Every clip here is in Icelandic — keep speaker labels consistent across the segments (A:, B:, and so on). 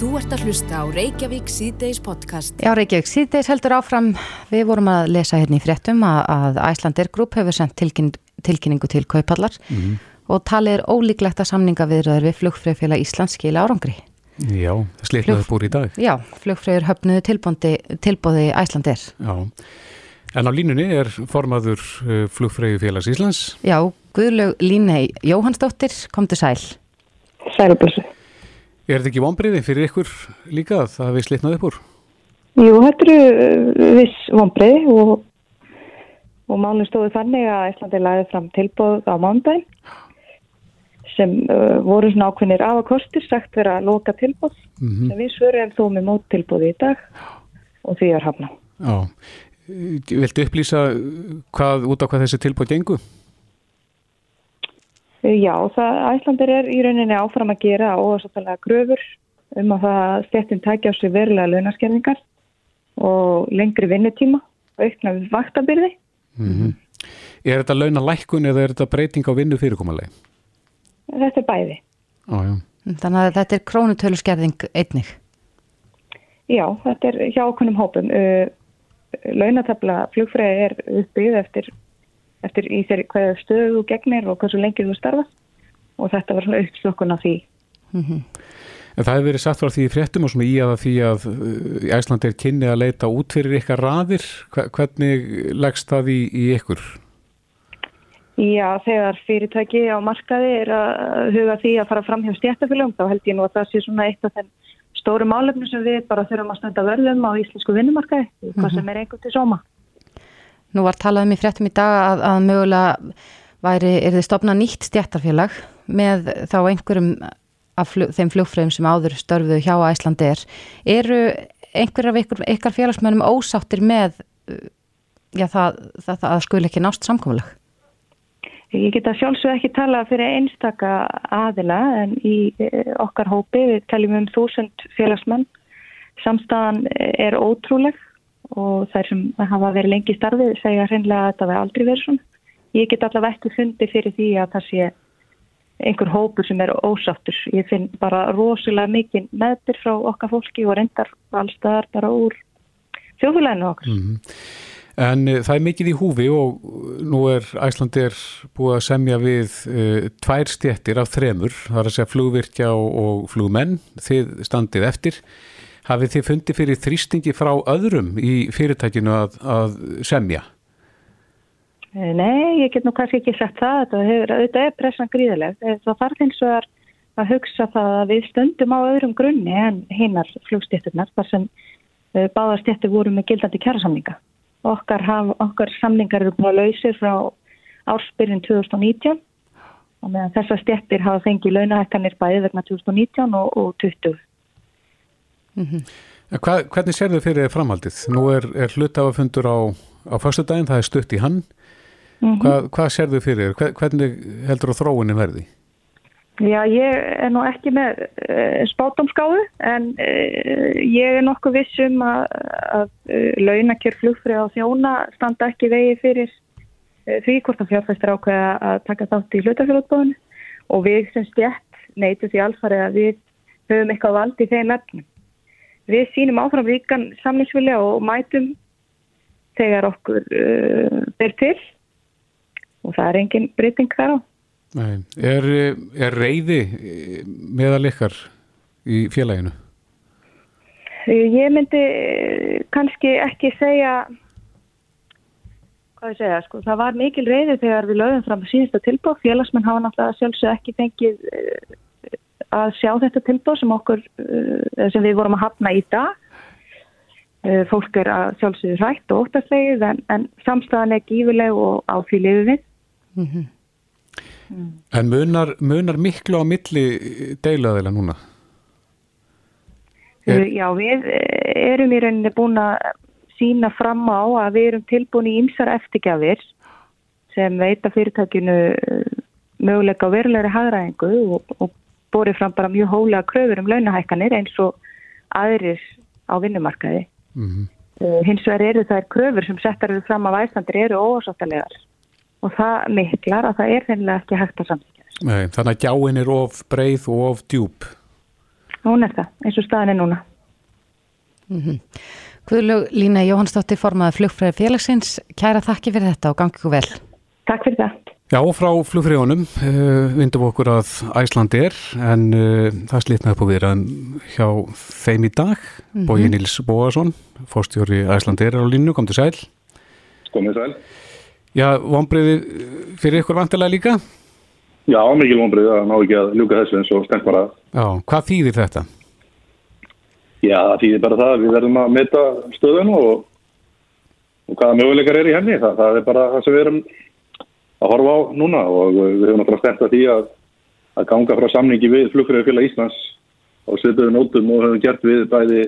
A: Þú ert að hlusta á Reykjavík síðdeis podcast.
B: Já, Reykjavík síðdeis heldur áfram. Við vorum að lesa hérna í fréttum að, að Æslandir Group hefur sendt tilkyn, tilkynningu til kaupallar mm. og talið er ólíklegt að samninga viðröður við flugfröðfélag Íslands skila árangri.
C: Já, það slitnaði búr í dag.
B: Já, flugfröður höfnuðu tilbóði Æslandir.
C: Já, en á línunni er formaður uh, flugfröðufélags Íslands.
B: Já, Guðlaug Línei Jóhannsdóttir, komdu sæl.
D: Sælublussu.
C: Er þetta ekki vonbreiði fyrir ykkur líka að það við slitnaði upp úr?
D: Jú, þetta eru uh, viss vonbreiði og, og málun stóði þannig að Íslandi lagði fram tilbóð á mándagin sem uh, voru svona ákveðnir af að kostur sagt vera að loka tilbóð mm -hmm. við svöruðum þó með mót tilbóði í dag og því er hafna.
C: Já, viltu upplýsa hvað, út á hvað þessi tilbóð gengur?
D: Já, það æslandir er í rauninni áfram að gera óhersatalega gröfur um að það stjættin tækja á sig verulega launaskerningar og lengri vinnutíma og aukna við vaktabyrði. Mm -hmm.
C: Er þetta launalækkun eða er þetta breyting á vinnu fyrirkomalegi?
D: Þetta er bæði.
C: Ó,
B: Þannig að þetta er krónutöluskerðing einnig?
D: Já, þetta er hjá okkunum hópum. Launatabla flugfræði er uppbyggð eftir eftir í þeirri hvaða stöðu þú gegnir og hversu lengi þú starfa og þetta var svona uppslokkun af því.
C: Mm -hmm. En það hefur verið satt frá því fréttum og svona í að því að uh, Æsland er kynni að leita út fyrir ykkar raðir. Hvernig leggst það í, í ykkur?
D: Já, þegar fyrirtæki á markaði er að huga því að fara fram hjá stjættafélagum þá held ég nú að það sé svona eitt af þenn stóru málefnum sem við bara þurfum að stönda verðum á íslensku vinnumarkaði, mm -hmm. hvað sem er einhvern til sóma.
B: Nú var talað um í fréttum í dag að, að mögulega væri, er þið stopna nýtt stjættarfélag með þá einhverjum af flug, þeim flugfröðum sem áður störfuðu hjá Æslandi er. Eru einhverjar af ykkur, ykkar félagsmönnum ósáttir með já, það, það, það að skul ekki nást samkómulag?
D: Ég get að sjálfsög ekki tala fyrir einstaka aðila en í eh, okkar hópi við taljum um þúsund félagsmenn. Samstæðan er ótrúleg og þær sem hafa verið lengi starfið segja hreinlega að þetta verði aldrei verið svona. Ég get allavega ekki fundið fyrir því að það sé einhver hópur sem er ósáttur. Ég finn bara rosalega mikið meðbyr frá okkar fólki og reyndar allstaðar bara úr þjóðfélaginu okkar. Mm -hmm.
C: En uh, það er mikið í húfi og nú er Æslandir búið að semja við uh, tvær stjettir af þremur, það er að segja flugvirkja og, og flugmenn, þið standið eftir. Hafið þið fundið fyrir þrýstingi frá öðrum í fyrirtækinu að, að semja?
D: Eh, nei, ég get nú kannski ekki sagt það. Þetta er pressan gríðileg. Það þarf eins og að hugsa það að við stundum á öðrum grunni en hinnar flugstjætturnar þar sem eh, báðarstjættur voru með gildandi kjærasamninga. Okkar, haf, okkar samningar eru búin að lausir frá ársbyrjun 2019 og meðan þessar stjættir hafa fengið launahækkanir bæði vegna 2019 og, og 2020.
C: Mm -hmm. Hva, hvernig sér þau fyrir framhaldið? Nú er, er hlutafafundur á, á fyrstu daginn, það er stutt í hann. Mm -hmm. Hva, hvað sér þau fyrir? Hvernig heldur þú þróunin verði?
D: Já, ég er nú ekki með uh, spátumskáðu en uh, ég er nokkuð vissum að, að uh, launakjör flugfrið á þjóna standa ekki vegi fyrir því hvort að fjárfæstur ákveða að taka þátt í hlutafjörðbóðinu og við sem stjætt neytu því alfarið að við höfum eitthvað vald í þeim efnum. Við sínum áfram ríkan samlingsvilja og mætum þegar okkur uh, ber til og það er engin breyting þar á.
C: Nei. Er, er reyði meðal ykkar í félaginu?
D: Ég myndi kannski ekki segja hvað ég segja, sko, það var mikil reyði þegar við lögum fram síðasta tilbúð, félagsmenn hafa náttúrulega sjálfsög ekki fengið að sjá þetta tilbúð sem okkur uh, sem við vorum að hafna í dag uh, fólk er að sjálfsögur hrætt og óttastlegið en, en samstæðan er gífileg og á því liðu við mm -hmm.
C: mm. En munar, munar miklu á milli deilaðila núna?
D: Er... Já, við erum í rauninni búin að sína fram á að við erum tilbúin í ymsar eftirgjafir sem veita fyrirtækinu möguleika á verulegri hagraðingu og, og borið fram bara mjög hólega kröfur um launahækkanir eins og aðrir á vinnumarkaði. Mm -hmm. uh, hins vegar eru þær kröfur sem settar eru fram af æstandir eru ósáttalegar og það miklar að það er þennilega ekki hægt að samsíkja
C: þessu. Þannig að gjáin er of breið og of djúb?
D: hún er það, eins og staðin er núna.
B: Mm -hmm. Guðlug Lína Jóhannsdóttir formaði flugfræði félagsins. Kæra þakki fyrir þetta og gangi ykkur vel.
D: Takk fyrir það.
C: Já, frá flugfræðunum uh, vindum okkur að Æsland er en uh, það slitnaði upp á viðraðum hjá þeim í dag. Mm -hmm. Bói Níls Bóasson, fórstjóri Æsland er á línu, kom til sæl.
E: Komið sæl.
C: Já, vonbreiði fyrir ykkur vantilega líka?
E: Já, mikil vonbreiði að ná ekki að ljúka þessu eins og stengt bara.
C: Já, hvað þýðir þetta?
E: Já, það þýðir bara það að við verðum að meta stöðun og, og hvaða möguleikar er í henni. Það, það er bara það sem við erum að horfa á núna og við höfum náttúrulega stengt að því að, að ganga frá samningi við flugfræðufélag Íslands á sviðböðu nótum og höfum gert við bæði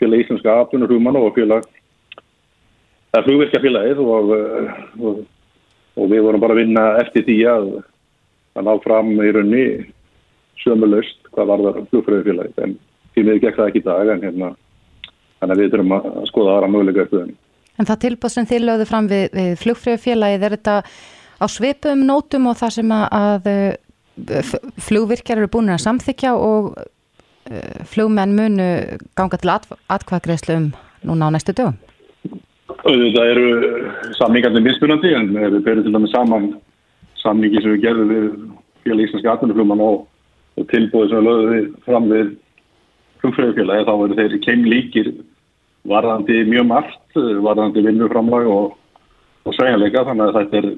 E: félag Íslandska aftunarhumann og félag það er flugverkjafélagið og, og, og við vorum bara að vinna eftir því að, að ná fram í raunni sömulöst hvað var það flugfræðufélagið en því miður gekk það ekki í dag en hérna þannig að við þurfum að skoða aðra möguleika eftir þenni.
B: En það tilbúð sem þið lögðu fram við, við flugfröðufélagið, er þetta á svipum nótum og það sem að, að flugvirkjar eru búin að samþykja og uh, flugmenn munu ganga til at, atkvæðgreðslu um núna á næstu dögum?
E: Það eru samningarnir mismunandi en við berum til dæmis saman samningi sem við gerðum við félag íslenski atvinnuflugmann og, tilbúið sem við lögðum fram við flugfröðufélagi þá verður þeir keimlíkir varðandi mjög margt, varðandi vinnuframlag og, og segjanleika þannig að þetta er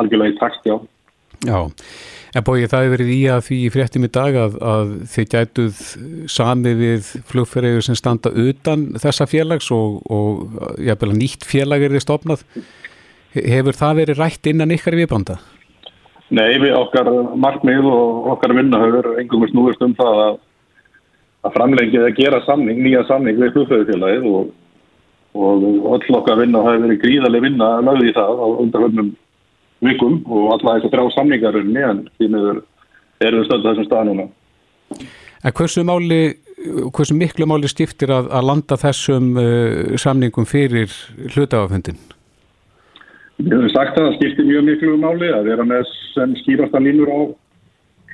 E: algjörlega í takt, já.
C: Já, en bóið það hefur verið í að því í fréttum í dag að, að þið gætuð sami við flugfröður sem standa utan þessa félags og, og jáfnvel nýtt félag er þið stopnað. Hefur það verið rætt innan ykkar viðbanda?
E: Nei, við okkar markmið og okkar vinnahöfur engum snúist um það að að framlengið að gera samning, nýja samning við flugfræðufélagið og, og öll okkar vinna, það hefur verið gríðarlega vinna að lögði það á undarhörnum vikum og alla þess að drá samningarunni en því meður erum við stöldið þessum stað núna.
C: En hversu máli, hversu miklu máli stiftir að, að landa þessum uh, samningum fyrir hlutaföndin?
E: Við hefum sagt að það skiptir mjög miklu máli að vera með sem skýrasta línur á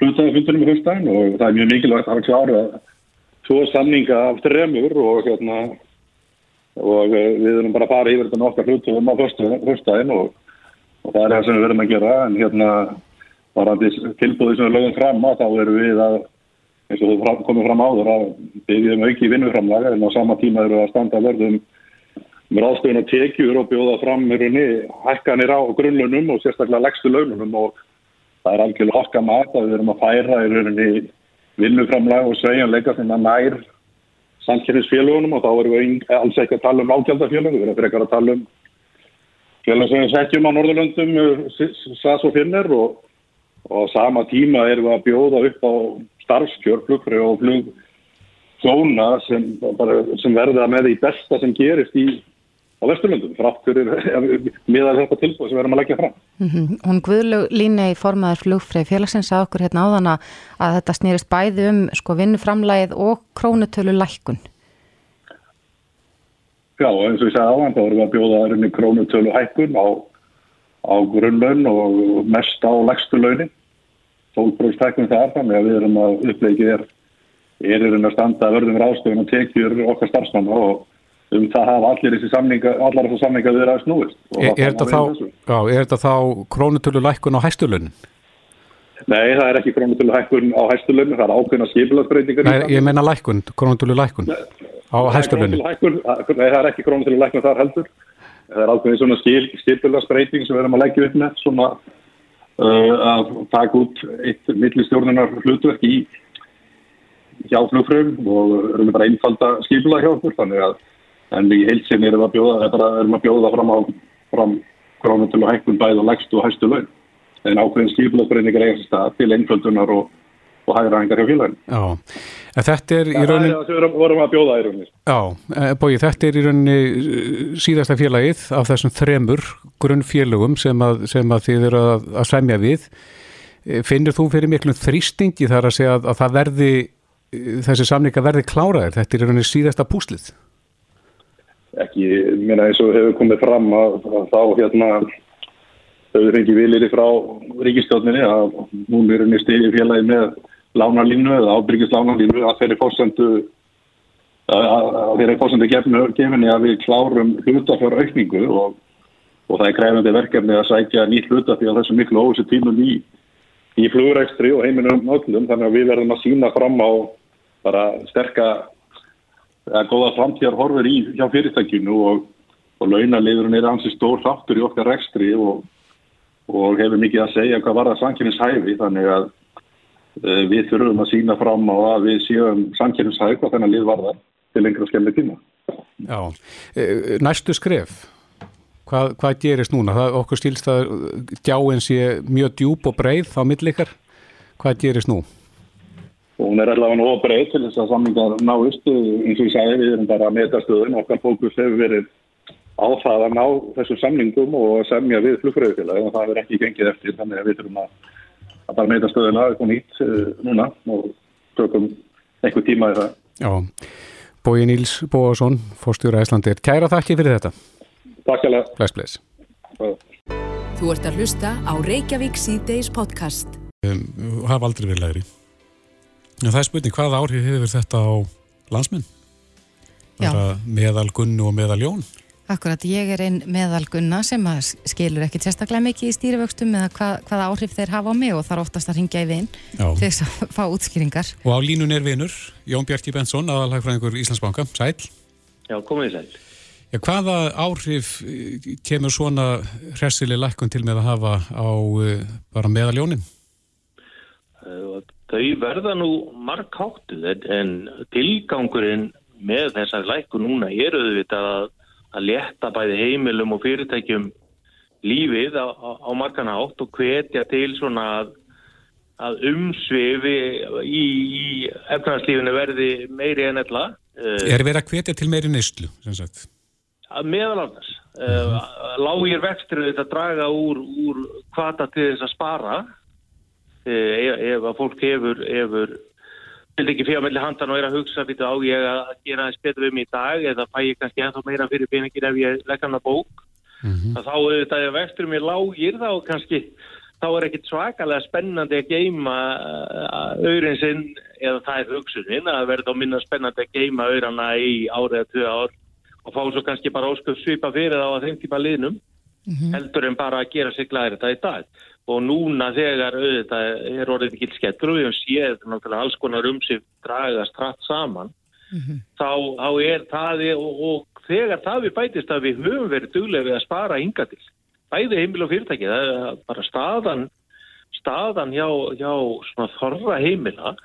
E: hlutaföndunum í höfstæðin og það er mjög mikilvægt að hafa klára tvo samninga af þremur og hérna og við erum bara að fara yfir þetta nokkar hlutum á höfstæðin og, og það er það sem við verðum að gera. En hérna varandi tilbúði sem við lögum fram að þá erum við að eins og þú komið fram áður að byggjum auki vinnuframlaga en á sama tíma eru að standa verðum með ástöðun og tekjur og bjóða fram hækkanir á grunnlunum og sérstaklega leggstu laununum. Og það er algjörlega okkar mat að við erum að færa í rauninni vinnuframlag og sveigjanleika sem að nær samkynningsfélagunum og þá erum við alls ekki að tala um ágjaldafélagum, við erum frekar að tala um félag sem við setjum á Norðurlöndum, SAS og Finner og, og sama tíma erum við að bjóða upp á starfskjör, flugfröð og flugflóna sem, sem verða með því besta sem gerist í á Vesturlundum, fráttur miðað þetta tilbúið sem við erum að leggja fram.
B: Mm -hmm. Hún Guðlug Líni í formaður flugfrið félagsins að okkur hérna áðan að þetta snýrist bæði um sko vinnuframlægið og krónutölu lækkun.
E: Já, eins og ég sagði áðan þá erum við að bjóða aðrinni krónutölu hækkun á, á grunnlaun og mest á lægstu launin. 12% hækkun þar þannig að við erum að uppleikið er er að standa að verðum ráðstöðun og tekjur okkar starfsmanna og um það hafa allir þessi samninga, allar þessi samninga verið að snúist.
C: Er, er, þetta þá, er þetta þá krónutölu lækkun á hæstulönin?
E: Nei, það er ekki krónutölu lækkun á hæstulönin, það er ákveðna skipilagsbreytingar.
C: Nei, ég menna lækkun, krónutölu lækkun á hæstulönin.
E: Nei, það er ekki krónutölu lækkun þar heldur. Það er ákveðin svona skil, skipilagsbreyting sem við erum að leggja upp með, svona uh, að taka út eitt millistjórnunar hlutverk í hjá flugfröðum og erum við bara einfalda skipilag hjá okkur, þannig að en í heilsinni erum að bjóða, bara, erum að bjóða fram á fram krónutölu hækkun bæð og lægstu og hægstu laun en ákveðin skipulagsbreyningar eigast stað til einföldunar og, og hægraðingar hjá félagin.
C: Já, en þetta er í rauninni...
E: Það er það sem við vorum að bjóða í rauninni.
C: Já, eh, bói, þetta er í rauninni eh, síðasta félagið af þessum þremur grunnfélagum sem að, sem að þið eru að, að semja við. Eh, finnir þú fyrir miklum þrýstingi þar að segja að, að það verði, þessi samninga verði kláraðir? Þetta er í rauninni síðasta púslið
E: ekki, minna eins og hefur komið fram að, að þá hérna hefur fengið viljiri frá ríkistjóninni að hún er unni stíði félagi með lánalínu eða ábyrgis lánalínu að þeirri fórsendu að þeirri fórsendu gefinni að við klárum hlutafjár aukningu og, og það er krefandi verkefni að sækja nýtt hlutafjár á þessum miklu óvissu tímum í, í flugrækstri og heiminum öllum. Þannig að við verðum að sína fram á bara sterka eða góða framtíðar horfur í hjá fyrirtækinu og, og launaliðurinn er ansið stór þáttur í okkar rekstri og, og hefur mikið að segja hvað var það sankynnishæfi þannig að uh, við þurfum að sína fram á að við séum sankynnishæfi hvað þennan lið var það til lengra skemmið tíma.
C: Já, e, næstu skref, hvað, hvað gerist núna? Það okkur stílst að djáinn sé mjög djúb og breið á millikar, hvað gerist nú?
E: Og hún er allavega nú óbreið til þess að samlingar náist eins og ég sagði við erum bara að meta stöðun okkar fókus hefur verið á það að ná þessu samlingum og semja við flugfröðufélag og það er ekki gengið eftir þannig að við þurfum að, að bara meta stöðuna eitthvað nýtt uh, núna og tökum einhver tíma í það.
C: Já, Bói Níls Bóasson fórstjóra Íslandir, kæra þakki fyrir þetta.
E: Takk alveg
C: Bless, bless.
A: Þú ert að hlusta á Reykjavík C-Days podcast.
F: Um, Hafa aldrei verið lægri Já, það er spurning, hvaða áhrif hefur þetta á landsmenn? Meðal Gunnu og meðal Jón?
B: Akkurat, ég er einn meðal Gunna sem skilur ekki sérstaklega mikið í stýrivöxtum eða hvað, hvaða áhrif þeir hafa á mig og þarf oftast að ringja í vinn til þess að fá útskýringar.
F: Og á línun er vinnur, Jón Bjarki Bensson, aðalhagfræðingur Íslandsbanka, sæl.
G: Já, komið sæl.
F: Já, hvaða áhrif eh, kemur svona hressileg lækkun til með að hafa á uh, bara meðal Jónin?
G: Uh, Þau verða nú markháttuð en tilgangurinn með þessar læku núna er auðvitað að, að leta bæði heimilum og fyrirtækjum lífið á, á, á markanátt og hvetja til svona að, að umsvifi í, í efnarslífinu verði meiri en ella.
F: Er verið að hvetja til meiri neyslu, sem sagt?
G: Meðal annars. Uh -huh. Lágir vextir auðvitað draga úr, úr hvata til þess að spara ef, ef að fólk hefur, hefur vil ekki fyrir að melli handan og er að hugsa fyrir á ég að gera þess betur um í dag eða fæ ég kannski ennþá meira fyrir peningir ef ég legg hann að bók mm -hmm. þá auðvitað ef vextur mér lágir þá kannski þá er ekkit svakalega spennandi að geima auðrin sinn eða það er hugsunin að verða á minna spennandi að geima auðrana í árið eða tvö ár og fá svo kannski bara ósköp svipa fyrir þá að þeim tíma liðnum mm -hmm. heldur en bara að gera sig glæri þetta í dag og núna þegar auðvitað er orðið ekki skettur og við hefum séð náttúrulega alls konar um sig dragast hratt saman mm -hmm. þá, þá er það og, og þegar það við bætist að við höfum verið duglega við að spara ynga til bæði heimil og fyrirtæki það er bara staðan staðan hjá, hjá svona þorra heimila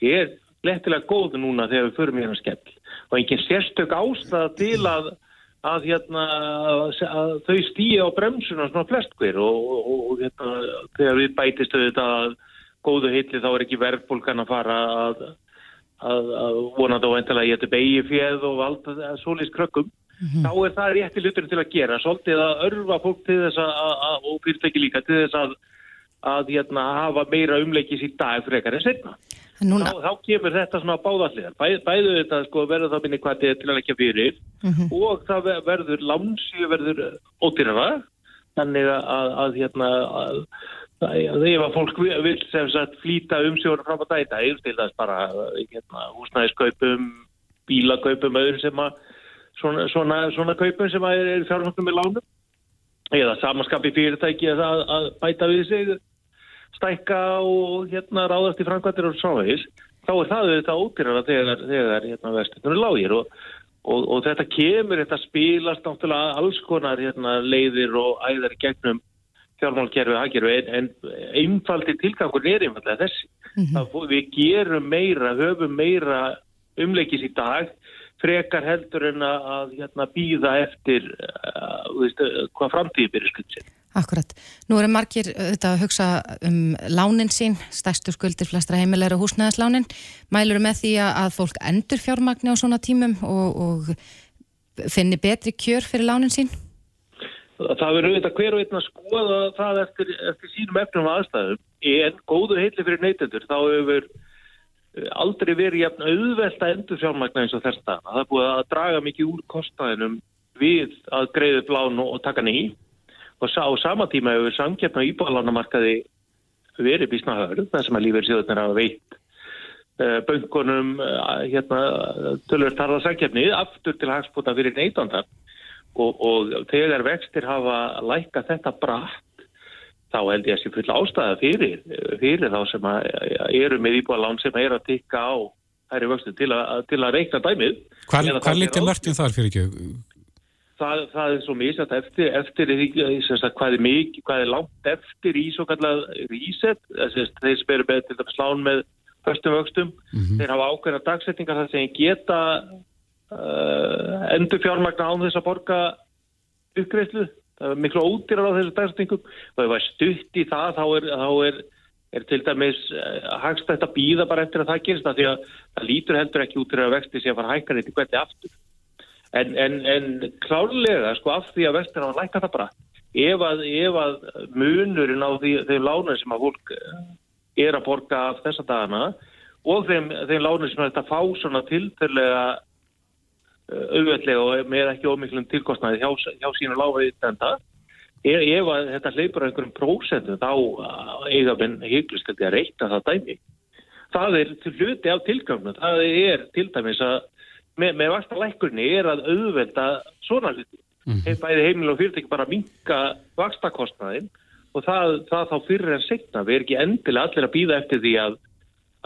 G: er lettilega góð núna þegar við förum hérna skell og enginn sérstök ástæða til að að, hérna, að þau stýja á bremsuna svona flest hver og, og, og hérna, þegar við bætistu þetta að góðu hitli þá er ekki verðbólkan að fara að, að, að vonandi á eintalega ég ætti beigi fjöð og allt svolítið krökkum mm -hmm. þá er það rétti hlutur til að gera svolítið að örfa fólk til þess að og fyrirtæki líka til þess að að hérna, hafa meira umleikis í dag frekar en setna Núna... Þá, þá kemur þetta svona báðalliðar. Bæ, bæðu þetta sko, verður þá minni hvað þetta til að leggja fyrir mm -hmm. og það verður lánsíu verður ódýrara þannig að, að, að hérna að, að að fólk vil sem sagt flýta umsjóður fram að dæta til þess bara hérna, húsnæðiskaupum, bílakaupum öðru sem að svona, svona, svona kaupum sem að er, fjárhundum með lánum eða samanskapi fyrirtæki að bæta við sig stækka og hérna ráðast í framkvæmtir og sávegs, þá er það auðvitað ódýrara þegar, þegar hérna vestunum er lágir og, og, og þetta kemur, þetta spilast náttúrulega alls konar hérna leiðir og æðar gegnum fjármálkerfið aðgerfi en, en einfaldi tilgangur er einfallega þessi. Mm -hmm. Við gerum meira, höfum meira umleikis í dag frekar heldur en að hérna, býða eftir uh, veist, hvað framtíði byrjir skutsin.
B: Akkurat. Nú eru margir auðvitað að hugsa um lánin sín, stærstu skuldir flestra heimilegur og húsnæðislánin. Mælur með því að fólk endur fjármagni á svona tímum og, og finni betri kjör fyrir lánin sín?
G: Það verður auðvitað hver og einn að skoða það eftir, eftir sínum efnum aðstæðum. En góðu heitli fyrir neytendur þá hefur eh, aldrei verið jafn auðvelt að endur fjármagna eins og þess að það búið að draga mikið úr kostæðinum við að greiðu blán og taka nýj og á sama tíma hefur samkjöfna íbáðlánamarkaði verið bísnahörð þar sem að lífeyrisjóðunar hafa veitt uh, böngunum uh, hérna, tölur tarða sækjafni aftur til hagspota fyrir neytandar og, og þegar vextir hafa lækka þetta bratt þá held ég að sé full ástæða fyrir, fyrir þá sem að, eru með íbúalán sem er að tikka á hæri vöxtu til, til að reikna dæmið.
F: Hvað, hvað litið mörgum þar fyrir ekki?
G: Það, það er svo misast eftir, eftir sagt, hvað, er mikið, hvað er langt eftir í svo kallað reset, þeir sem eru með til dæmis lán með höstum vöxtum, mm -hmm. þeir hafa ákveðna dagsetningar þar sem geta uh, endur fjármagna án þess að borga uppgreiflu, það er miklu ódýrar á þessu dagsetningum. Og ef það er stutt í það þá er, þá er er til dæmis uh, hagstætt að býða bara eftir að það gerist það því að það lítur heldur ekki út til að vexti sé að fara hækkan eitthvað hvernig aftur en, en, en klárlega sko af því að vestin á að læka það bara ef að, ef að munurinn á því, þeim lána sem að fólk eh, er að borga af þessa dagana og þeim, þeim lána sem er þetta fá svona tilturlega eh, auðveldlega og með ekki ómiklum tilkostnaði hjá, hjá sínu láfaði þetta ef, ef að þetta hleypur einhverjum prósendu þá eiga minn hygglust að reyta það dæmi. Það er til hluti af tilganginu. Það er til dæmis að með, með vasta lækkurni er að auðvelda svona hluti. Mm -hmm. Bæði heimil og fyrirtæki bara minka vastakostnaðin og það, það þá fyrir en segna. Við erum ekki endilega allir að býða eftir því að,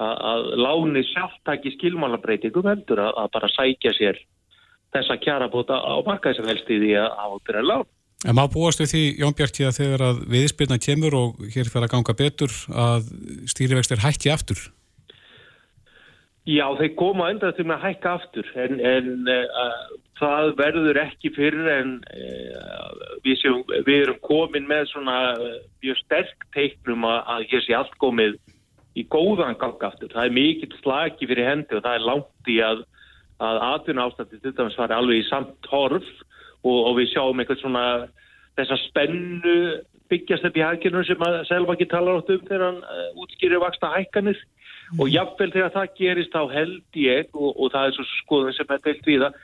G: að, að láni sjálftaki skilmálabreitingum heldur að, að bara sækja sér þessa kjara bóta á markaði sem helst í því að að lána.
F: En má búast við því, Jón Bjarki, að þegar að viðspilna kemur og hér fyrir að ganga betur að stýrivextir hækki aftur?
G: Já, þeir koma enda til að hækka aftur en, en uh, það verður ekki fyrir en uh, við, séum, við erum komin með svona uh, mjög sterk teiknum að, að hér sé allt komið í góðan ganga aftur. Það er mikill slagi fyrir hendi og það er langt í að, að atvinna ástætti til dæmis var alveg í samt horf og, og við sjáum eitthvað svona þessa spennu byggjast upp í hækjunum sem að selva ekki tala átt um þegar hann uh, útskýrir vaksta hækkanir. Og jáfnvel þegar það gerist þá held ég og, og það er svo skoðun sem er deilt við að,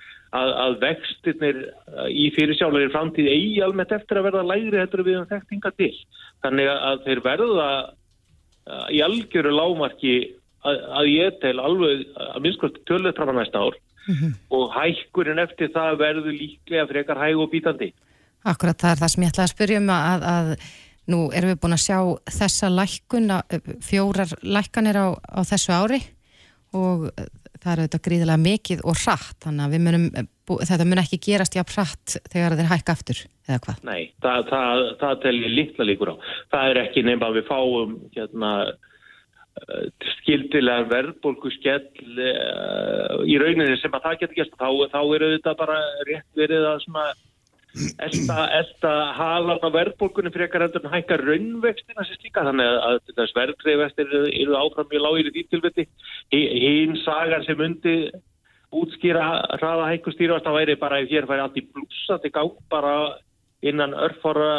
G: að vextirnir uh, í fyrirsjálega framtíð eigi almennt eftir að verða lægri hættur við um þektinga til þannig að þeir verða uh, í algjöru lámarki að, að ég tel alveg að minnskvæmt tölvið fram að næsta ár mm -hmm. og hækkurinn eftir það verður líklega frekar hæg og bítandi.
B: Akkurat það er það sem ég ætlaði að spyrja um að, að nú erum við búin að sjá þessa lækkun, fjórar lækkanir á, á þessu ári og það er auðvitað gríðilega mikið og hratt, þannig að munum, þetta mun ekki gerast jafn hratt þegar þeir hækka aftur, eða hvað?
G: Nei, það, það, það telji litla líkur á. Það er ekki nefn að við fáum hérna skildilega verðbólku skell í rauninni sem að það getur gæst þá, þá eru þetta bara rétt verið að svona elda, halan á verðbólkunni fyrir ekkar endur hækka raunvextina sem slíka þannig að þess verðgreifestir eru, áfram í lágir í dýttilviti hinn sagan sem undi útskýra hraða hækkustýra það væri bara ef hér færi allt í blúsa til gátt bara innan örfara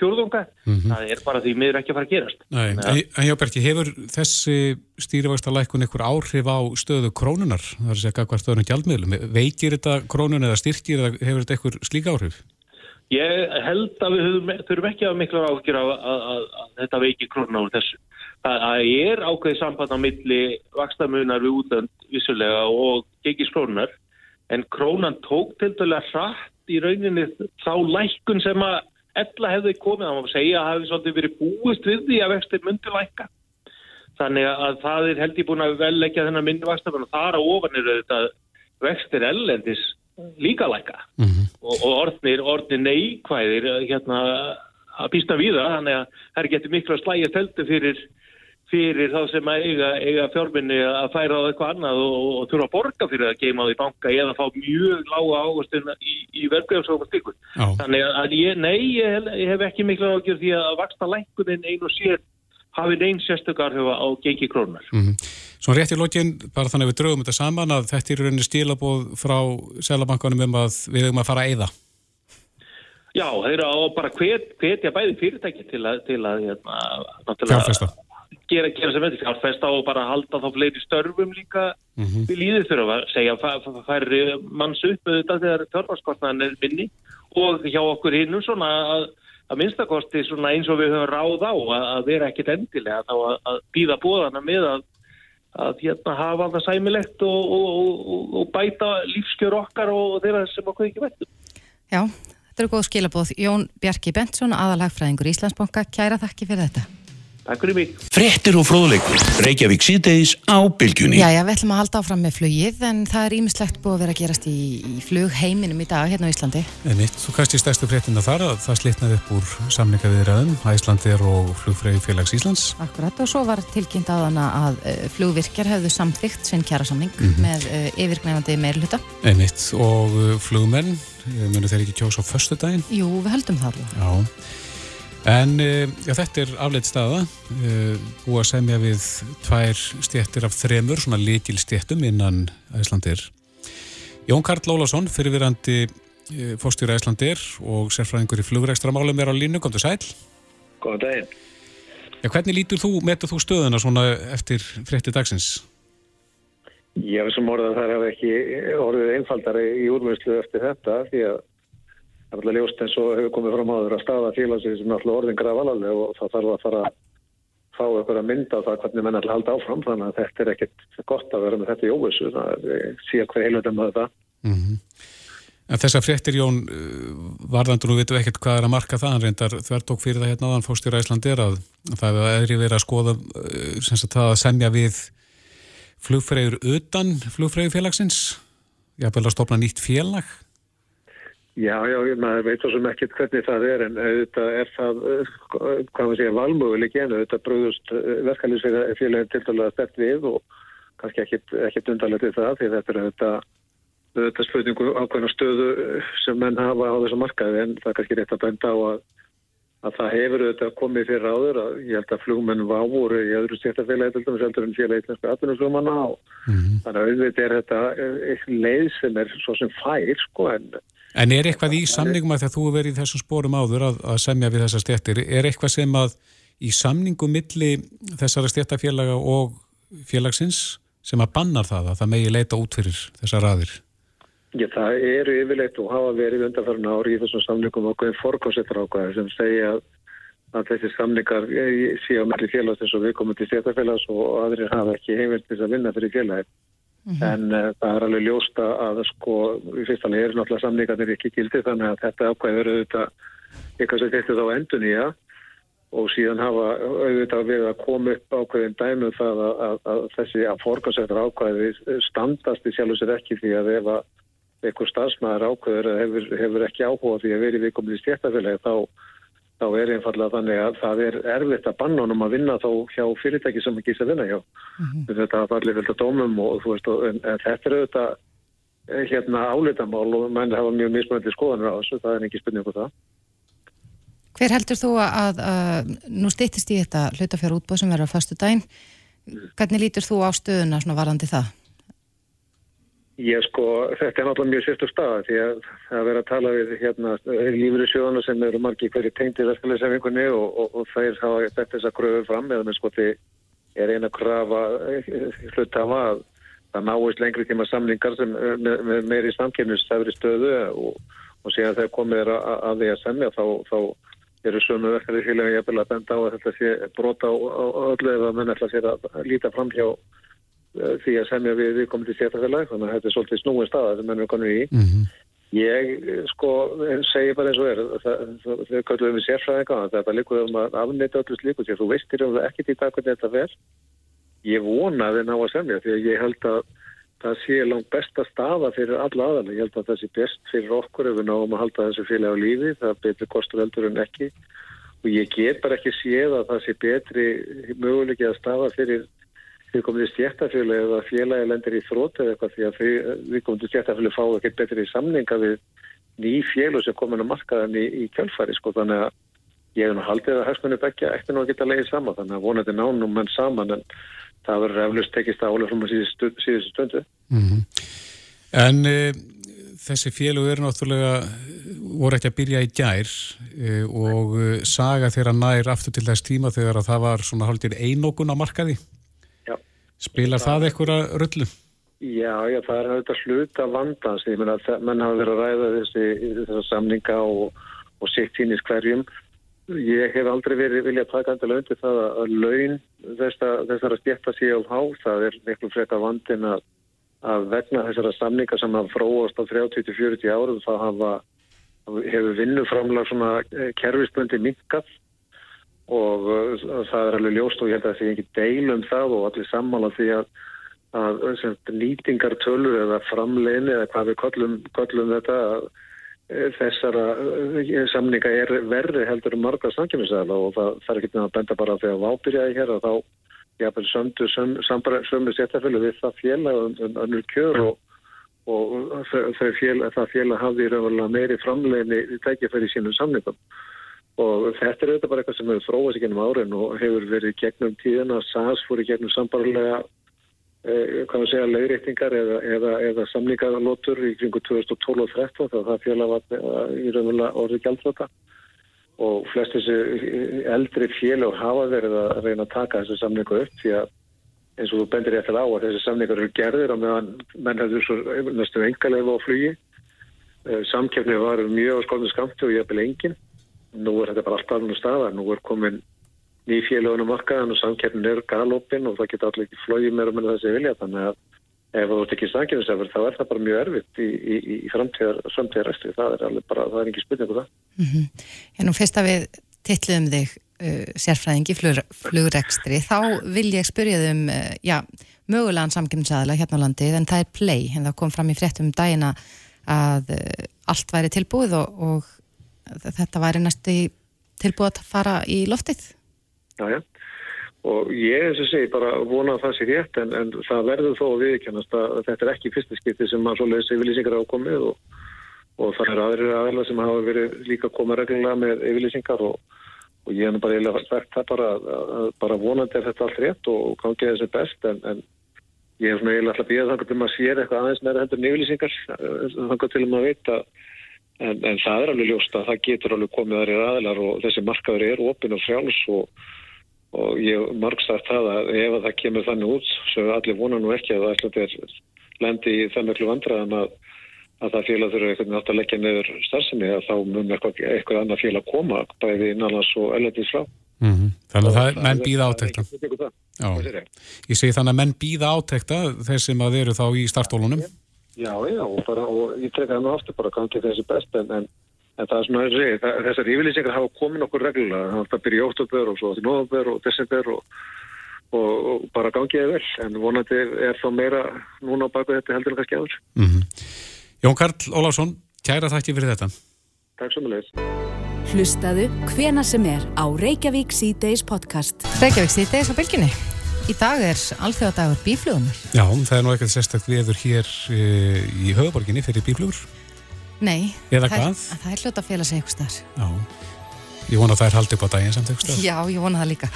G: fjórðunga, mm -hmm. það er bara því miður ekki að fara að gerast.
F: Nei, en, en Jábergi, hefur þessi stýrivægstalækun einhver áhrif á stöðu krónunar, það er að segja hvað stöðunum gjaldmiðlum, veikir þetta krónun eða styrkir eða hefur þetta einhver slíka áhrif?
G: Ég held að við höfum, þurfum ekki að mikla áhugir að, að, að, að þetta veikir krónunar úr þessu. Það er ákveðið samband á milli vakstamunar við útlönd vissulega og gegis krónunar en krónan tók til hratt í rauninni þá lækun sem að ella hefði komið, þá má segja að það hefði svolítið verið búist við því að vextir myndi lækka. Þannig að það er held í búin að vel ekki að þennan myndi og þar á ofan er þetta vextir ellendis líka lækka mm -hmm. og, og orðnir, orðnir neikvæðir hérna að býsta við það, þannig að það getið miklu að slæja teltu fyrir fyrir þá sem að eiga, eiga fjárminni að færa á eitthvað annað og, og, og þurfa að borga fyrir að geima á því banka eða fá mjög lága águstun í, í verkefnsóma stykkur. Þannig að ég, nei, ég, ég hef ekki miklu ágjör því að vaksta lækunin einu og sér hafið einn sérstökar á gengi krónar.
F: Mm -hmm. Svo rétt í lógin, bara þannig að við draugum þetta saman að þetta er rauninni stílabóð frá selabankanum um að við hefum að fara að eyða.
G: Já, þeir eru á bara hvetja bæði fyrirtæki til að, til að hérna,
F: fjárfesta
G: gera, gera sem þetta fjárfesta og bara halda þá fleiri störfum líka mm -hmm. við líðið þurfa að segja færri manns upp þetta þegar fjárfarskostnaðan er minni og hjá okkur hinnum svona að að minnstakosti svona eins og við höfum ráð á að, að vera ekkit endilega þá að, að býða bóðana með að, að hérna hafa það sæmilegt og, og, og, og bæta lífskjör okkar og þeirra sem okkur ekki veitum.
B: Já, þetta eru góð skilabóð. Jón Bjarki Bentsson, aðalhagfræðingur Íslandsbanka, kæra þakki fyrir þetta.
G: Takk fyrir mig.
H: Frettir og fróðleikur. Reykjavík síðdeis á bylgjunni.
B: Já, já, við ætlum að halda áfram með flugið en það er ímislegt búið að vera að gerast í, í flugheiminum í dag hérna á Íslandi.
C: En eitt, þú kannski stærstu fréttina þar að það slitnaði upp úr samninga viðræðum, Æslandir og flugfröði félags Íslands.
B: Akkurat og svo var tilkynnt á hana að uh, flugvirkjar hefðu samþygt sinn kjæra samning
C: Mhm.
B: með uh, yfirgnefandi meirluta.
C: En eitt, og uh, flugmenn, munu þeir ekki kjósa á föstudaginn?
B: Jú, við höldum það alveg.
C: Já. En uh, já, þetta er afleitt staða, uh, búið að semja við tvær stjettir af þremur, svona líkil stjettum innan Æslandir. Jón Karl Lólásson, fyrirvirandi uh, fórstjóra Æslandir og sérfræðingur í flugrækstramálum er á línu, kom til sæl.
I: Góðan daginn.
C: Já, hvernig lítur þú, metur þú stöðuna svona eftir frétti dagsins?
I: Ég hef sem orðað að það hef ekki orðið einfaldari í úrmjömslu eftir þetta því að það er alltaf ljóst eins og hefur komið fram áður að staða félagsins sem alltaf orðin graf alveg og það þarf að fara að fá að mynda á það hvernig menn alltaf halda áfram. Þannig að þetta er ekkert gott að vera með þetta í óvissu. Það er síðan hver heilöndum að þetta
C: Mm En þessar fréttir, Jón, uh, varðandur, nú veitum við ekkert hvað er að marka það, reyndar þvertók fyrir það hérna áðan fórstjóra Íslandir að það er verið að skoða það að semja við flugfreyður utan flugfreyðufélagsins, jáfnvel að stopna nýtt félag.
I: Já, já, maður veit sem ekkert hvernig það er en auðvitað er það, eh, hvað maður segja, valmöguleik en auðvitað brúðust verkefælisfélagin til dæla stert við og kannski ekkert, ekkert undarlega til það því þetta er auðvitað, auðvitað spurningu ákveðna stöðu eh, sem menn hafa á þessu markaði en það er kannski rétt að benda á að, að það hefur auðvitað komið fyrir áður að ég held að flugmenn var voru í öðru stjættafélagi til dæmis heldur en félagi íslensku atvinnuflugmanna og þannig að auðvitað er þetta eh, leið sem er svo sem fær sko en
C: En er eitthvað í samningum að þegar þú verið í þessum spórum áður að, að semja við þessar stjættir, er eitthvað sem að í samningum milli þessara stjættafélaga og félagsins sem að bannar það að það megi leita út fyrir þessar raðir?
I: Já, það eru yfirleitt og hafa verið undanfærin ári í þessum samlingum ákveðin forkossettar ákveði sem segja að, þessi samlingar séu á melli félags eins og við komum til stjættafélags og aðrir hafa ekki heimilt til að vinna fyrir félagi. En uh, það er alveg ljósta að sko, í fyrsta leið eru náttúrulega samlingarnir ekki gildi þannig að þetta verið auðvitað eitthvað sem þetta þá endun í að og síðan hafa auðvitað við að koma upp ákveðin dæmum það að, að, að þessi að forkassettar ákveði standast í sjálf og sér ekki því að ef einhver stafsmæður ákveður hefur, hefur ekki áhuga því að verið við komið í stjættafélagi þá, þá er einfallega þannig að það er erfitt að banna honum að vinna þá hjá fyrirtæki sem ekki að vinna hjá. Þetta hafa allir fylgta dómum og þú veist, en, en þetta er auðvitað eh, hérna álitamál og menn hafa mjög mismöndi skoðanur á þessu, það er ekki spurning á það.
B: Hver heldur þú að, að nú stýttist í þetta hlutafjár útbóð sem verður á fastu daginn? Hvernig lítur þú á stöðuna svona varandi það?
I: Ég sko, þetta er náttúrulega mjög sérstu staða því að það verður að tala við hérna lífur í sjóðana sem eru margi hverju tengdi verkefliðsefningunni og, og, og þeir hafa þetta þess að kröfu fram eða með sko því er eina krafa hlutafa að það náist lengri tíma samlingar sem með, með meiri samkynningstæfri stöðu og, og síðan þegar komið er að, að því að semja þá, þá eru sömu verkefliðsfélagi jafnvel að benda á að þetta sé brota á öllu eða menn ætla sér að líta fram hjá því að semja við við komum til stjæftafélag þannig að þetta er svolítið snúin staða sem mennum við konum í.
C: Mm -hmm.
I: ég sko segi bara eins og er þau kallum við sérfræðinga þetta líkur um að afneita öllu slíku því að þú veistir um það ekkert í dag hvernig þetta fer. Ég vona að þið ná að semja því að ég held að það sé langt besta staða fyrir alla aðalega ég held að það sé best fyrir okkur ef við náum að halda þessu félag á lífi það er betri kostur heldur en ekki. Og ég get bara ekki séð að það sé betri möguleiki að staða fyrir við komum til stjættafjölu eða félagi lendir í þrótt eða eitthvað því að við, við komum til stjættafjölu fáum ekkert betri samninga við ný fjölu sem komin að markaðan í, í kjálfari sko þannig að ég hef nú haldið að hægsmennu begja eftir nú að geta leiðið saman þannig að vonandi nánum menn saman en það verður eflust tekist álega frá maður síðustu stundu.
C: Mm -hmm. En e, þessi fjölu eru náttúrulega voru ekki að byrja í gær e, og saga þeirra nær aftur til þess tíma þegar að það var svona haldið einókun á markaði. Spilar það einhverja rullu?
I: Já, já, það er auðvitað hluta vandans. Ég meina að menn hafa verið að ræða þessi, þessi samninga og, og sitt hínist hverjum ég hef aldrei verið vilja taka endilega undir það að laun þessara stjætta séu á það er miklu frekar vandin að, að vegna þessara samninga sem hafa fróast á 30-40 árum það hafa, hefur vinnuframlag svona eh, kerfisböndi minkað og uh, það er alveg ljóst og ég held að það sé ekki deil um það og allir sammála því að að nýtingartölur eða framleginni eða hvað við kollum, kollum þetta e, þessara e, samninga er verri heldur um marga samkjöfnisæðala og það, það er ekki með að benda bara þegar vábyrjaði hér að þá jáfnvel söndu söm, sömu séttafölu við það fjela önnur kjör og, og fjela, það fjela hafði meiri framleginni í tækifæri sínum samningum og þetta er auðvitað bara eitthvað sem hefur þróast í gennum árin og hefur verið gegnum tíðina. SAS fór í gegnum sambarlega Eh, að segja, leiðréttingar eða, eða, eða samningarlótur í kringu 2012 og 2013 þá það fjöla var eh, í raunverulega orðið gældflota og flest þessi eldri fjöl og hafa verið að reyna að taka þessi samningu upp því að eins og þú bendir ég eftir á að þessi samningar eru gerðir og meðan menn hefur svo næstu engalega á flugi. Eh, samkefni var mjög skolnum skamti og ég hef vel engin nú er þetta bara alltaf alveg staða, nú er komin nýfélagunum markaðan og samkeppnin er galopin og það geta allir ekki flóið meira með þessi vilja þannig að ef þú ert ekki samkeppnisefur þá er það bara mjög erfitt í, í, í framtíðar, framtíðarrestri, það er alveg bara, það er ekki spurning um það.
B: Mm -hmm. En nú fyrst að við titluðum þig uh, sérfræðingi flug, flugrekstri, þá vil ég spyrja þig um, uh, já, mögulegan samkeppnisaðala hérna á landið en það er play, en það kom fram í fréttum um dagina að uh, allt væri tilbúið og, og þetta væri næstu tilbúið að fara í loftið.
I: Já, já. Og ég eins og segi bara vona að það sé rétt en, en það verður þó að viðkjannast að þetta er ekki fyrsta skipti sem að svoleiðis yfirlýsingar ákomið og, og það er aðrir aðeila sem hafa verið líka komað reglulega með yfirlýsingar og, og ég hef bara eiginlega verkt það bara að bara vonandi að þetta allt rétt og gangið þessi best en, en ég hef svona eiginlega alltaf býðað þannig að maður sér eitthvað aðeins meira hendur yfirlýsingar þannig til að maður veit að En, en það er alveg ljóst að það getur alveg komið aðrir aðilar og þessi markaður er opinn og frjáls og, og ég margstært það að ef að það kemur þannig út sem allir vona nú ekki að það ætla að lendi í það mjög vandraðan að, að það félag þurfa eitthvað nátt að leggja nefur starfsinni að þá mun eitthvað, eitthvað annað félag koma bæði innanlands og ellendins frá.
F: Mm -hmm. Þannig að það er menn býða átekta. Ég segi þannig að menn býða átekta þeir sem að veru þá í startólunum
I: Já, já, og, bara, og ég trefði það nú aftur bara kannski þessi best en, en En það er svona að segja, þessar yfirlýsingar hafa komin okkur reglulega, það byrja í óttabör og svo til nóðabör og desember og, og, og bara gangiði vel, en vonandi er þá meira núna á baka þetta heldur en kannski aður.
F: Mm -hmm. Jón Karl Óláfsson, kæra þakki fyrir þetta.
I: Takk svo mjög.
A: Hlustaðu hvena sem er á Reykjavík C-Days podcast.
B: Reykjavík C-Days á bylginni. Í dag er alþjóðadagur bíflugunar.
F: Já, það er nú ekkert sérstaklega viður hér e, í höfuborginni fyrir bíflugur.
B: Nei,
F: Eða
B: það,
F: hvað?
B: er, það er hljóta að fela sig eitthvað starf.
F: Já, ég vona að það er haldið upp á daginn samt eitthvað starf.
B: Já, ég vona það líka.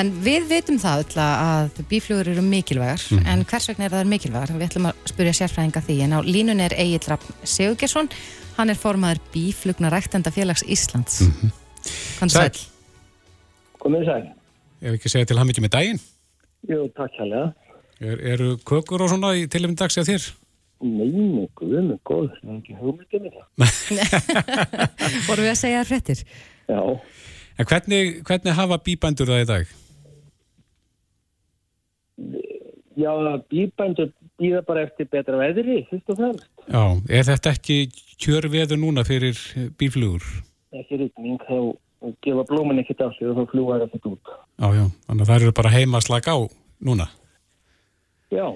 B: En við veitum það öll að bíflugur eru mikilvægar,
F: Mhm.
B: en hvers vegna er það mikilvægar? Við ætlum að spyrja sérfræðinga því, en á línun er Egil Rapp Sigurgesson, hann er formaður bíflugna ræktenda félags Íslands. Mm -hmm.
F: Sæll.
B: sæl.
J: Komið sæl.
F: Ef ekki segja til hann mikið með daginn.
J: Jú, takk hérlega.
F: Er, eru kökur og svona í tilefni dags eða þér?
J: Nei, nei, guð mig góð, það er ekki hugmyndið með það.
B: Vorum við að segja þér fréttir?
J: Já,
F: En hvernig, hvernig hafa bíbændur það í dag?
J: já, bíbændur býða bara eftir betra veðri, fyrst og fremst.
F: Já, er þetta ekki kjörveður núna fyrir bíflugur?
J: Ekki rýtning, þá gefa blómin ekkert af sig og þá fljúa það ekkert út.
F: Já, já, þannig að það eru bara heima að slaka á núna.
J: Já,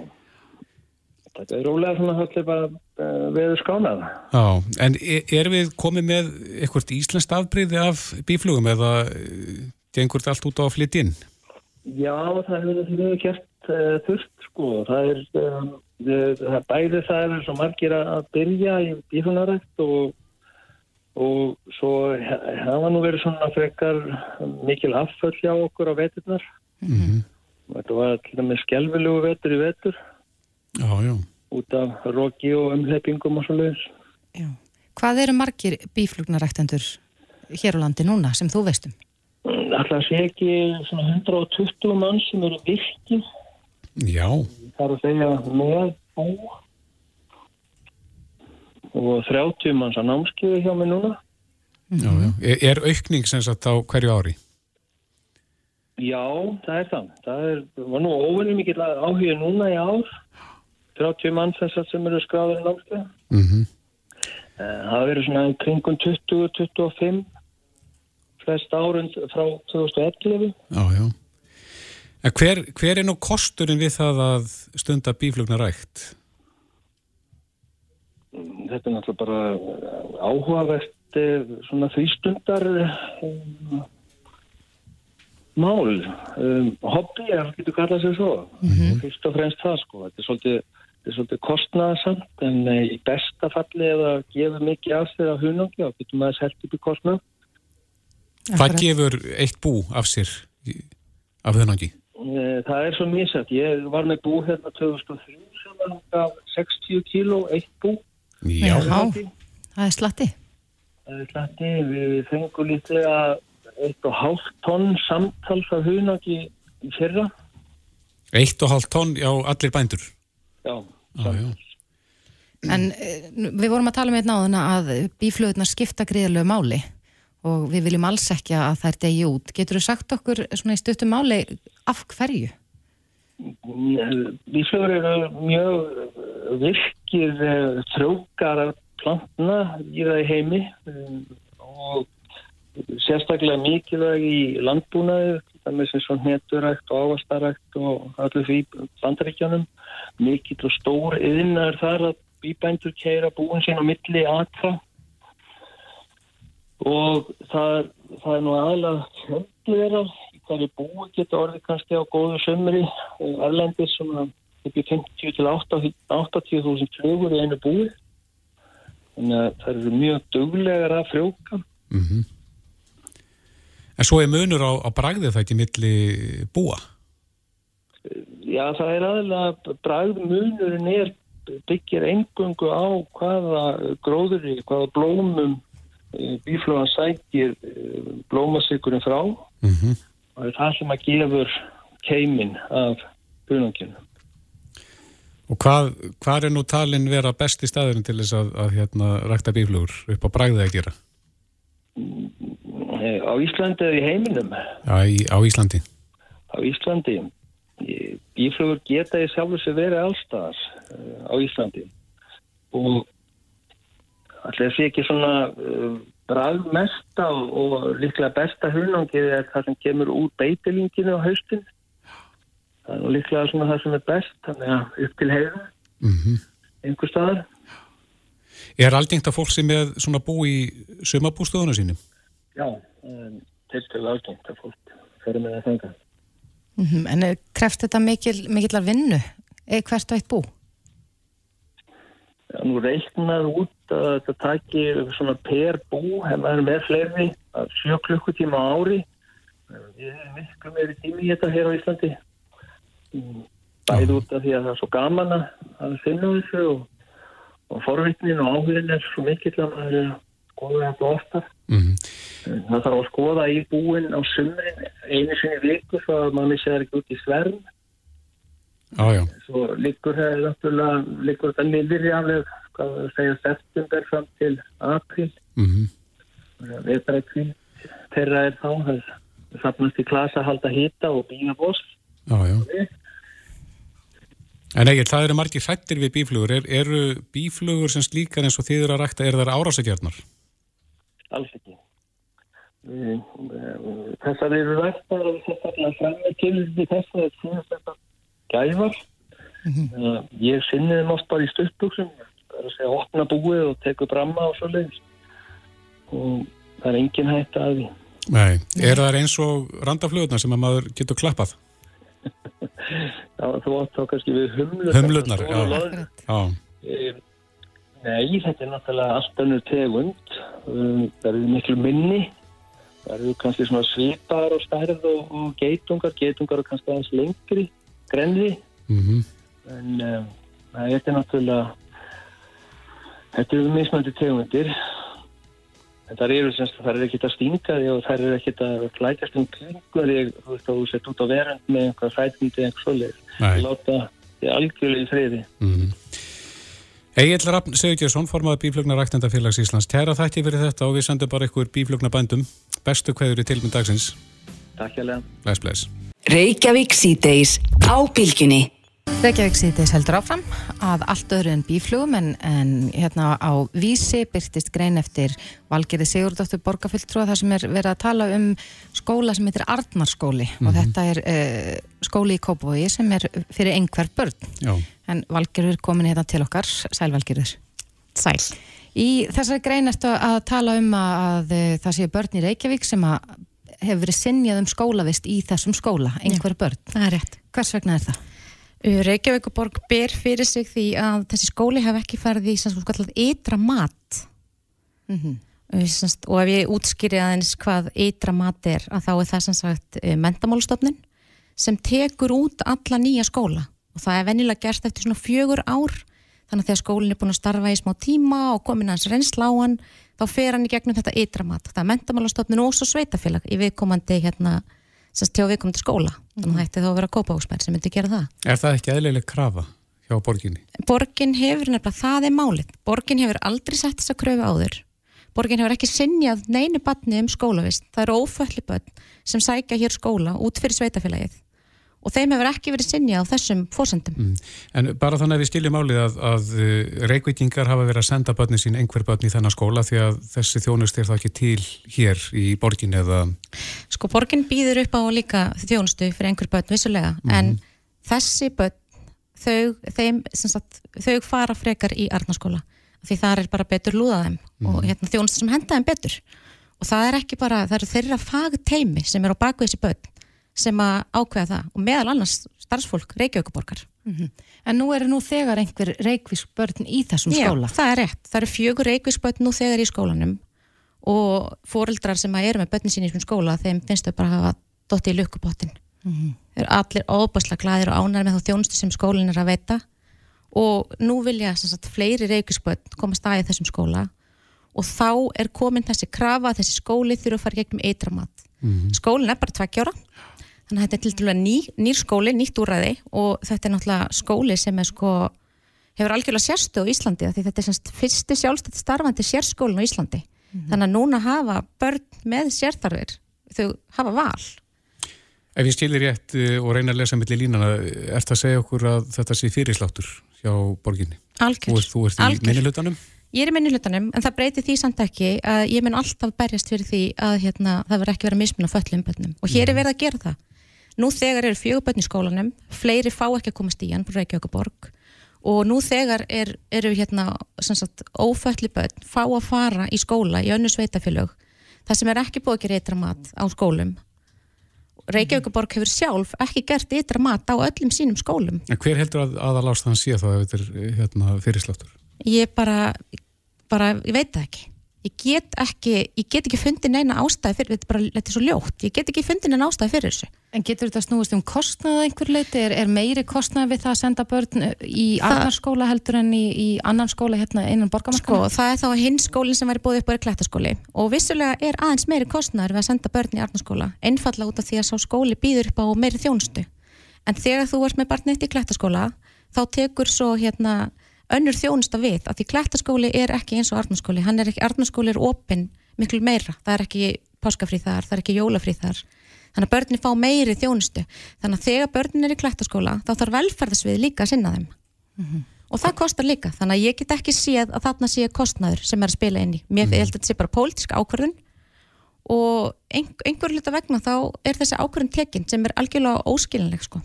J: þetta er rólega svona höllir bara uh, veður skánað.
F: Já, en er, er við komið með eitthvað íslenskt afbreyði af bíflugum eða eh, gengur þetta allt út á flytinn?
J: Já, það hefur við gert uh, þurft, sko. Það er, um, það bæði það er svo margir að byrja í bífunarækt og og svo hafa nú verið svona frekar mikil afföll hjá okkur á veturnar
F: Mm -hmm.
J: þetta var til dæmis skelvilegu vetur í vetur
F: Já, já.
J: út af roki og umleipingum og svo leiðis
B: Hvað eru margir bíflugnaræktendur hér á landi núna sem þú veistum?
J: Alltaf sé ekki svona 120 mann sem eru virki
F: Já.
J: það er að segja með bú og 30 manns að námskiðu hjá mig núna
C: Já, já. Er, aukning sem sagt á hverju ári?
J: Já, það er það. Það er, var nú óvinnum mikill áhuga núna í ár. 30 mann sem, sagt sem eru skráður í námskeið.
C: Mm -hmm.
J: Það verður svona kringum 20-25 flest árund frá 2011.
C: Já, já. En hver, hver er nú kosturinn við það að stunda bíflugna rægt?
J: Þetta er náttúrulega bara áhugavert eh, svona þvístundar um, mál. Um, hobby, ef það getur kallað sér svo. Mm -hmm. fyrst og fremst það sko. Þetta er svolítið, svolítið kostnaðasamt en í besta falli ef það gefur mikið af sér á hunangi og getur maður selgt upp í kostnað.
C: Hvað gefur eitt bú af sér af hunangi?
J: E, það er svo mísætt, ég var með bú hérna 2003 sem var 60 kíló eitt bú
C: Já,
B: það er slatti.
J: Það er slatti, við fengum lítið eitt og hálft tonn samtals af hunaki í fyrra.
C: Eitt og hálft tonn, já, allir bændur.
J: Já,
C: já, já.
B: En eh, við vorum að tala með einn áðuna að bíflöðunar skipta gríðarlegu máli og við viljum alls ekki að það er degi út. Getur þú sagt okkur svona í stuttum máli af hverju?
J: Bíflöður eru mjög virkir þrókara plantna í það heimi og sérstaklega mikilvæg í landbúnaði, það með sem svona neturækt og ávastarækt og allir því bandaríkjanum. Mikill og stór yðinnar þar að bíbændur keira búin sín á milli atra og það, það er nú aðalega hjöndlegar hverju búi geta orðið kannski á góðu sömri erlendis svona upp í 50 til 80.000 flugur í einu búi. Þannig að það eru mjög duglegar að frjóka
C: mm -hmm. En svo er munur á, á bragðið það ekki milli búa?
J: Já, það er aðalega bragðmunurinn er byggir engungu á hvaða gróður hvaða blómum bíflugan sækir blómasíkurinn frá.
C: Mm -hmm
J: og það sem að gefur keimin af bunanginu.
C: Og hvað, hvað er nú talin vera besti staðurinn til þess að, að hérna, rækta bíflugur upp á bræðið að gera?
J: Á Íslandi eða í heiminum?
C: Já, í, á Íslandi.
J: Á Íslandi. Bíflugur geta í sjálfur sem verið allstaðar uh, á Íslandi og allir sé ekki svona uh, bræðmesta og, og líklega besta hunangið er það sem kemur úr beitilinginu á haustin það er nú líklega svona það sem er best þannig að upp til heiða
C: mm -hmm.
J: einhver staðar
C: Er algengt að fólk sem er svona bú í sumabústöðuna sínum?
J: Já, til til algengt að fólk fyrir með það þenga
B: mm -hmm. En kreft þetta mikil, mikillar vinnu? Eða hvert og eitt bú?
J: Nú reiknar út að þetta takir svona per bú hefur maður með fleiri að sjö klukkutíma á ári. Við erum miklu meiri tími í þetta hér á Íslandi. Bæði út af því að það er svo gaman að finna þessu og, og forvittnin og áhugin er svo mikill að maður er að skoða þetta oftar.
C: Mm -hmm.
J: það þarf að skoða í búin á sumrin einu sinni viku svo að manni sér ekki út í sverm
C: ah,
J: svo líkur það náttúrulega líkur þetta niður í afleg hvað það segja september fram til april
C: mm -hmm.
J: veitrækvinn þeirra er þá það sapnast í klasa að halda hýta og bína bóst
C: já. En ekkert, það eru margir hrættir við bíflugur. Er, eru bíflugur sem slíkar eins og þið eru að rækta, er það árásagjarnar?
J: Alls ekki. Þessar eru ræktar og þessar framið til þess að þetta gæfar mm -hmm. ég sinni þeim oft bara í stöðbúksum það er að segja opna búið og teku bramma og svo leiðis og það er engin hægt að því.
C: Nei, er það eins og randaflugurnar sem að maður getur klappað?
J: Já, þú átt þá kannski við humlurnar.
C: Humlurnar, já, já.
J: E, Nei, þetta er náttúrulega allt önnur tegund. Það eru miklu minni. Það eru kannski svona svipar og stærð og, og geitungar. Geitungar er kannski aðeins lengri grenði
C: mm -hmm.
J: en um, þetta er náttúrulega þetta eru mismöndi tegundir en það eru semst það er ekkert að stinga því og það eru ekkert að klækast um kringu því þú veist að þú sett út á verand með einhvað fætindi eða eitthvað svolítið láta því algjörlega í friði
C: mm -hmm.
F: Egil Raffn Sigurðsson, formadur Bíflugnaræktendafélags Íslands. Tæra þætti fyrir þetta og við sendum bara ykkur bíflugnabændum. Bestu hverjur í tilmynd dagsins.
J: Takk hjá lega.
A: Reykjavík síðdeis á bylginni.
B: Reykjavík síðdeis heldur áfram að allt öðru en bíflugum en, en hérna á vísi byrtist grein eftir Valgerði Sigurdóttur borgarfylltrúa þar sem er verið að tala um skóla sem heitir Arnarskóli og þetta er uh, skóli í Kópavogi sem er fyrir einhver börn
F: Já.
B: en Valgerður er komin hérna til okkar Sælvalgerður
K: Sæl.
B: Í þessari grein ertu að tala um að, að það séu börn í Reykjavík sem að hefur verið sinjað um skólavist í þessum skóla, einhver börn.
K: Það er rétt.
B: Hvers vegna er það?
K: Reykjavíkuborg ber fyrir sig því að þessi skóli hef ekki farið í ytra mat
B: Mm
K: sagt, og ef ég útskýri aðeins hvað ytra mat er að þá er það sem sagt mentamálstofnun sem tekur út alla nýja skóla og það er venjulega gert eftir svona fjögur ár þannig að þegar skólinn er búin að starfa í smá tíma og komin hans reynsla á hann þá fer hann í gegnum þetta ytra mat. Það er mentamálstofnun og svo sveitafélag í viðkomandi hérna sem sagt, hjá viðkomandi skóla. Þannig að það ætti þá að vera kópáksmenn sem myndi gera það.
F: Er það ekki eðlileg krafa hjá borginni?
K: Borgin hefur nefnilega, það er málið. Borgin hefur aldrei sett þessa kröfu áður. Borgin hefur ekki sinjað neinu batni um skólavist, það eru ófölli börn sem sækja hér skóla út fyrir sveitafélagið og þeim hefur ekki verið sinjað á þessum fósendum
F: Mm. En bara þannig að við stiljum álið að, að uh, reykvíkingar hafa verið að senda börni sín einhver börn í þennan skóla því að þessi þjónust er það ekki til hér í borgin eða?
K: Sko borgin býður upp á líka þjónustu fyrir einhver börn vissulega en þessi börn þau, þeim, sem sagt, þau fara frekar í Arnaskóla því þar er bara betur lúðað þeim og hérna, þjónustu sem henda þeim betur. Og það er ekki bara, það eru þeirra fagteimi sem er á baku þessi börn sem að ákveða það og meðal annars starfsfólk Reykjavíkuborgar
B: En nú eru nú þegar einhver reykvísk börn í þessum
K: Já,
B: skóla.
K: það er rétt, það eru fjögur Reykjavík börn nú þegar í skólanum og foreldrar sem að eru með börnin sín í þessum skóla þeim finnst þau bara að hafa dotti í lukkupottin þeir eru allir óbærslega glæðir og ánæri með þá þjónustu sem skólinn er að veita. Og nú vilja sem sagt, fleiri reykjavíksbönn koma staðið þessum skóla. Og þá er komin þessi krafa að þessi skóli þurfa að fara gegnum eitramat. Skólinn er bara tveggjára þannig að þetta er til dælu ný, nýr skóli, nýtt úræði og þetta er náttúrulega skóli sem er sko hefur algjörlega sérstöð á Íslandi því þetta er semst fyrsti sjálfstætt starfandi sérskólin á Íslandi. Þannig að núna hafa börn með sérþarfir þau hafa val.
F: Ef ég stilir rétt uh, og reyna að lesa milli línana, ert að segja okkur að þetta sé fyrirsláttur hjá borginni?
K: algjör,
F: ert, þú ert í minnilutanum?
K: Ég er í minnulutanum en það breytir því samt ekki að ég mun alltaf berjast fyrir því að hérna, það verður ekki verið að mismunna föllum bönnum og hér er verið að gera það. Nú þegar eru fjögur bönn í skólanum, fleiri fá ekki að komast í hann frá Reykjavíkuborg og nú þegar er, eru hérna sagt, ófölli bönn fá að fara í skóla í önnu sveitafélög það sem er ekki búið að gera ytra mat á skólum. Reykjavíkuborg hefur sjálf ekki gert ytra mat á öllum sínum skólum.
F: En hver heldur að aðalást þann sé þá ef þetta er hérna, fyrirsláttur?
K: ég bara, bara, ég veit það ekki ég get ekki, ég get ekki fundið neina ástæði fyrir, þetta er bara, þetta er svo ljótt ég get ekki fundið neina ástæði fyrir þessu
B: En getur þetta snúist um kostnað að einhver leiti? Er, er meiri kostnað við það að senda börn í
K: Það-
B: Arnarskóla heldur en í, í annan skóla hérna innan
K: sko,
B: borgamarkana?
K: það er þá hinn skólinn sem væri búið upp á klettaskóli og vissulega er aðeins meiri kostnaður við að senda börn í Arnarskóla einfalla út af því að sá skóli býður upp á meiri þjónustu en þegar þú ert með barnið í klettaskóla þá tekur svo hérna önnur þjónusta við að því klettaskóli er ekki eins og Arnarskóli, hann er ekki, Arnarskóli er opinn miklu meira, það er ekki páskafrí þar, það er ekki jólafrí þar. Þannig að börnin fá meiri þjónustu. Þannig að þegar börnin er í klettaskóla þá þarf velferðasvið líka að sinna þeim. Og það kostar líka, þannig að ég get ekki séð að þarna sé kostnaður sem er að spila inn í. Mér mm. held að þetta sé bara pólitísk ákvörðun. Og ein, einhver hluta vegna þá er þessi ákvörðun tekin sem er algjörlega óskilinleg sko.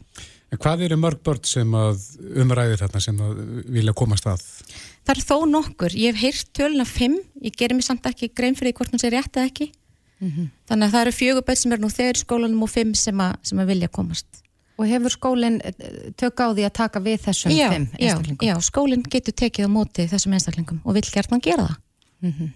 F: En hvað eru mörg börn sem að umræðir þarna sem að vilja komast að?
K: það er þó nokkur, ég hef heyrt töluna 5, ég gerir mér samt ekki grein fyrir hvort hún sé rétt eða ekki. Þannig að það eru fjögur börn sem eru nú þegar í skólanum og 5 sem, að- sem að vilja komast.
B: Og hefur skólinn eh, tök á því að taka við þessum
K: já,
B: fimm
K: já,
B: einstaklingum?
K: já, skólinn getur tekið á móti þessum einstaklingum og vill gert hann gera það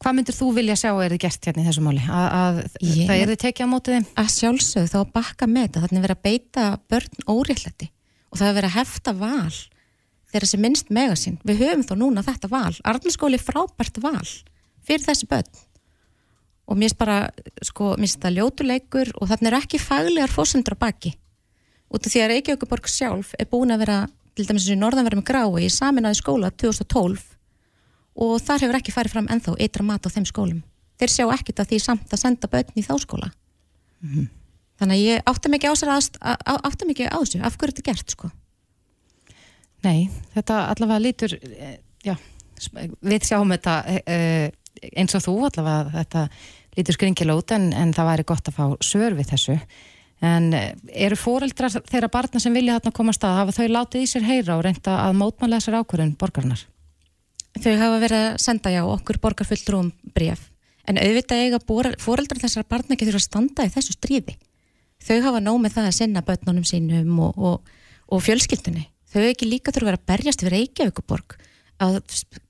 B: Hvað myndir þú vilja sjá að er þið gert hérna í þessu máli? Að, að
K: Ég-
B: það er þið tekið á mótið þeim?
K: að sjálfsögðu þá að bakka með þetta þannig að vera að beita börn óréttlætti og það er verið að hefta val þegar þessi minnst mega sín. Við höfum þó núna þetta val. Arnarskóli er frábært val fyrir þessi börn. Og mér finnst bara sko, mér finnst það ljótuleikur og þannig er ekki faglegar fósendur á baki. Út af því að Reykjavíkuborg sjálf er búin að vera til dæmis þessu norðanverðum grái í saminnaði skóla 2012 og þar hefur ekki farið fram ennþá eitra mat á þeim skólum. Þeir sjá ekkit að því samt að senda börn í þá skóla. Mm -hmm. Þannig að ég átti mikið á sér mikið á þessu, af hverju þetta gert sko?
B: Nei, þetta allavega lítur, eh, já, við sjáum þetta uh, eins og þú allavega, þetta lítur skringila út en, en það væri gott að fá sör við þessu. En eh, eru fóreldrar þeirra barna sem vilja þarna koma að hafa þau látið í sér heyra og reynda að mótmanlega þessar ákvörðun borgarnar?
K: Þau hafa verið að senda já okkur borgarfulltrúum bref, en auðvitað eiga fóreldrar þessar barna ekki þurfa að standa í þessu stríði. Þau hafa nóg með það að sinna börnunum sínum og, og, og fjölskyldunni. Þau ekki líka þurfa að vera berjast við Reykjavíkuborg að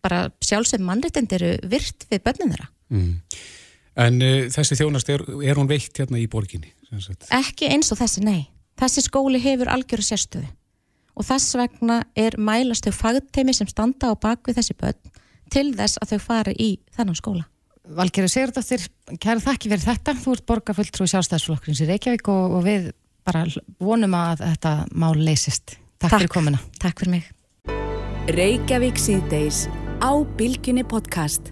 K: bara sjálfsög mannreittend eru virt við börnum þeirra. Mm.
F: En uh, þessi þjónast, er, er hún veikt hérna í borginni?
K: Ekki eins og þessi, nei. Þessi skóli hefur algjöru sérstöðu og þess vegna er mælastu fagteimi sem standa á bakvið þessi börn til þess að þau fari í þennan skóla.
B: Valgerður Sigurdóttir, kæra þakki fyrir þetta. Þú ert borgarfulltrú í sjálfstæðsflokkurins í Reykjavík og, og við bara vonum að þetta mál leysist. Takk, Takk fyrir komina.
K: Takk fyrir mig.
A: Reykjavík síðdeis á Bilginni podcast.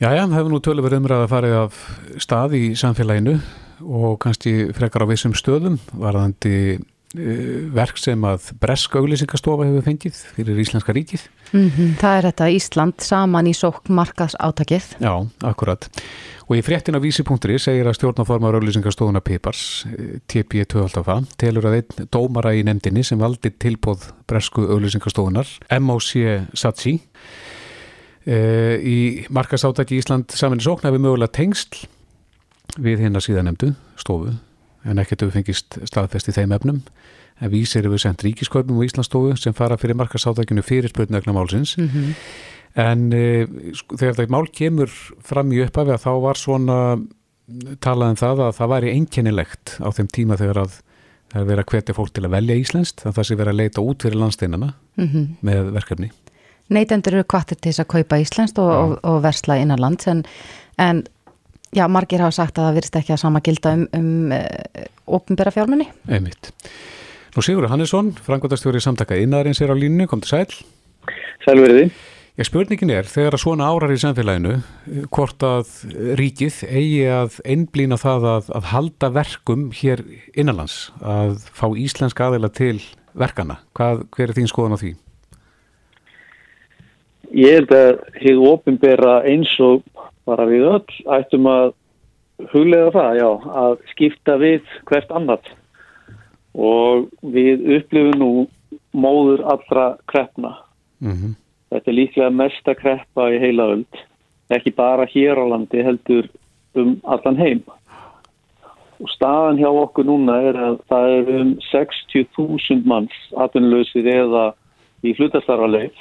C: Jæja, það hefur nú tölur umræða að farið af stað í samfélaginu og kannski frekar á vissum stöðum varðandi verk sem að Bresk auglýsingastofa hefur fengið fyrir Íslenska ríkið.
B: Mm -hmm, það er þetta Ísland saman í sókn markas átakið.
C: Já, akkurat. Og í fréttin af vísi.ri segir að stjórnaformar auglýsingastofuna Pipars, TP2 telur að einn dómara í nefndinni sem valdi tilbóð Bresku auglýsingastofunar, MOC Satsi, Uh, í markasátæki Ísland saminni sókn hefur mögulega tengsl við hérna síðan nefndu stofu en ekkert hefur fengist staðfest í þeim efnum en vísir hefur sendt ríkiskaupum á Íslandsstofu sem fara fyrir markasátækinu fyrir spurninagna málsins mm -hmm. en sko, þegar þetta mál kemur fram í upphafi að þá var svona talað um það að það væri einkennilegt á þeim tíma þegar að það er verið að hvetja fólk til að velja Íslandst að það sé verið að leita út fyrir landsteinana mm -hmm. með verkefni
B: Neytendur eru kvartir til þess að kaupa Íslandst og, og, og versla innan lands en, en já, margir hafa sagt að það virðist ekki að sama gilda um, um uh, ofnbæra fjármunni.
C: Einmitt. Nú Sigur Hannesson, frangvöldastjóri samtaka innarins er á línu, kom til sæl.
L: Sælverði.
C: Já, spurningin er, þegar að svona árar í samfélaginu, hvort að ríkið eigi að einblýna það að, að halda verkum hér innanlands, að fá íslensk aðeila til verkana. Hvað, hver er þín skoðan á því?
L: Ég held að hefur ofinbera eins og bara við öll ættum að huglega það, já, að skipta við hvert annat og við upplifum nú móður allra kreppna. Mm -hmm. Þetta er líklega mesta kreppa í heila öll, ekki bara hér á landi heldur um allan heim. Og staðan hjá okkur núna er að það er um 60.000 manns atvinnlausir eða í hlutastarfaleið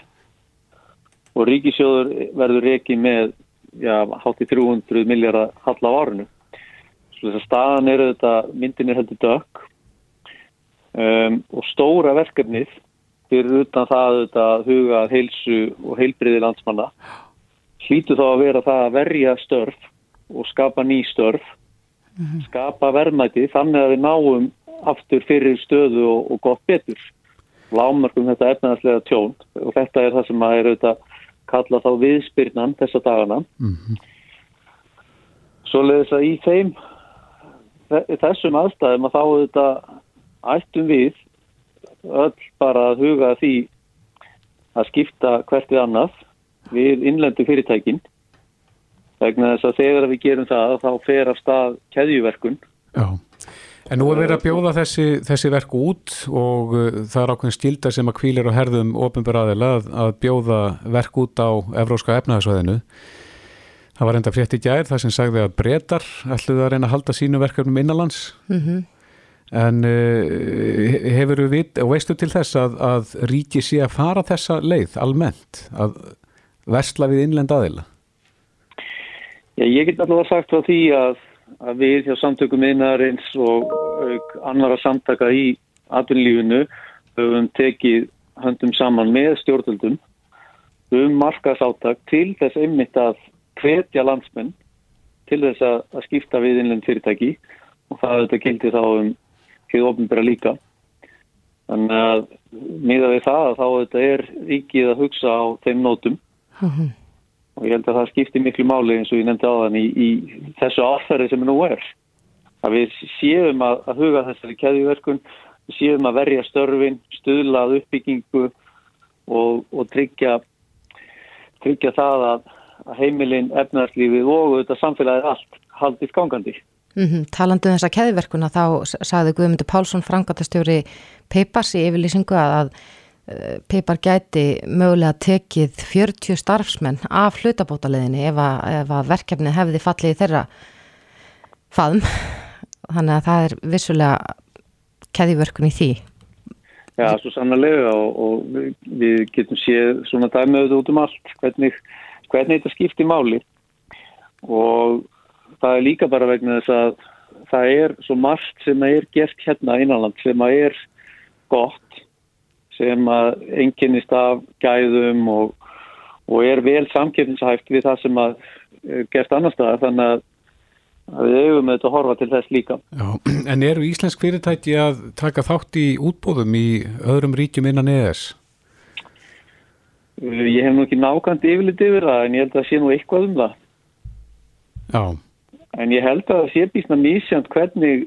L: og ríkisjóður verður reiki með já, hátti 300 miljardar halla á árinu. Svo þess að staðan er þetta, myndin er heldur dökk um, og stóra verkefnið fyrir utan það að huga heilsu og heilbriði landsmanna hlýtu þá að vera það að verja störf og skapa ný störf, mm -hmm. skapa verðmæti þannig að við náum aftur fyrir stöðu og, og gott betur. Lámarkum þetta efnaðslega tjón og þetta er það sem að er auðvitað kalla þá viðspyrnan þessa dagana. Mm -hmm. svo leiðis að í þeim þessum aðstæðum að þá þetta ættum við öll bara að huga því að skipta hvert við annað við innlendu fyrirtækin. Vegna þess að þegar við gerum það þá fer af stað keðjuverkun.
C: Já En nú er verið að bjóða þessi, þessi verku út og uh, það er ákveðin skilda sem að kvílir og herðum ofinbjörðaðila að, að bjóða verku út á evróska efnaðsvæðinu. Það var enda frétt í gær það sem sagði að breytar ætluði að reyna að halda sínu verkefnum innanlands. Mm -hmm. En uh, hefur við vit og veistu til þess að, að ríki sé að fara þessa leið almennt að versla við innlend aðila?
L: Já, ég get allavega sagt frá því að að við hjá samtökum einarins og annara samtaka í atvinnlífinu höfum tekið höndum saman með stjórnvöldum um markasáttak til þess einmitt að hvetja landsmenn til þess að, að skipta við innleginn fyrirtæki. Og það auðvitað gildi þá um hefur ofnbæra líka. Þannig að miða við það að þá þetta er ríkið að hugsa á þeim nótum og ég held að það skiptir miklu máli eins og ég nefndi á þann í, í þessu aðferði sem nú er. Að við séum að, að huga þessari keðjuverkun, við séum að verja störfin, stuðlað uppbyggingu og, og tryggja, tryggja það að, að heimilin, efnarslífið og auðvitað samfélagið allt haldist gangandi.
B: Mm -hmm. Talandu um þessa keðiverkuna þá sagði Guðmundur Pálsson frangatastjóri Peipars í yfirlýsingu að, að Peipar gæti mögulega tekið 40 starfsmenn af hlutabótaleðinni ef að, ef að verkefni hefði fallið þeirra faðum þannig að það er vissulega keðiverkun í því.
L: Já, svo sannlega og, og við getum séð svona dæmiðuð út um allt hvernig, hvernig þetta skiptir máli. Og það er líka bara vegna þess að það er svo margt sem er gert hérna innanland sem er gott sem að enginnist af gæðum og, og er vel samkefnishæft við það sem að gert annar staðar þannig að, við eigum með þetta að horfa til þess líka.
C: Já, en eru íslensk fyrirtæki að taka þátt í útbóðum í öðrum ríkjum innan ES?
L: Ég hef nú ekki nákvæmt yfirlit yfir það en ég held að sé nú eitthvað um það.
C: Já.
L: En ég held að það sé býstna mísjönd hvernig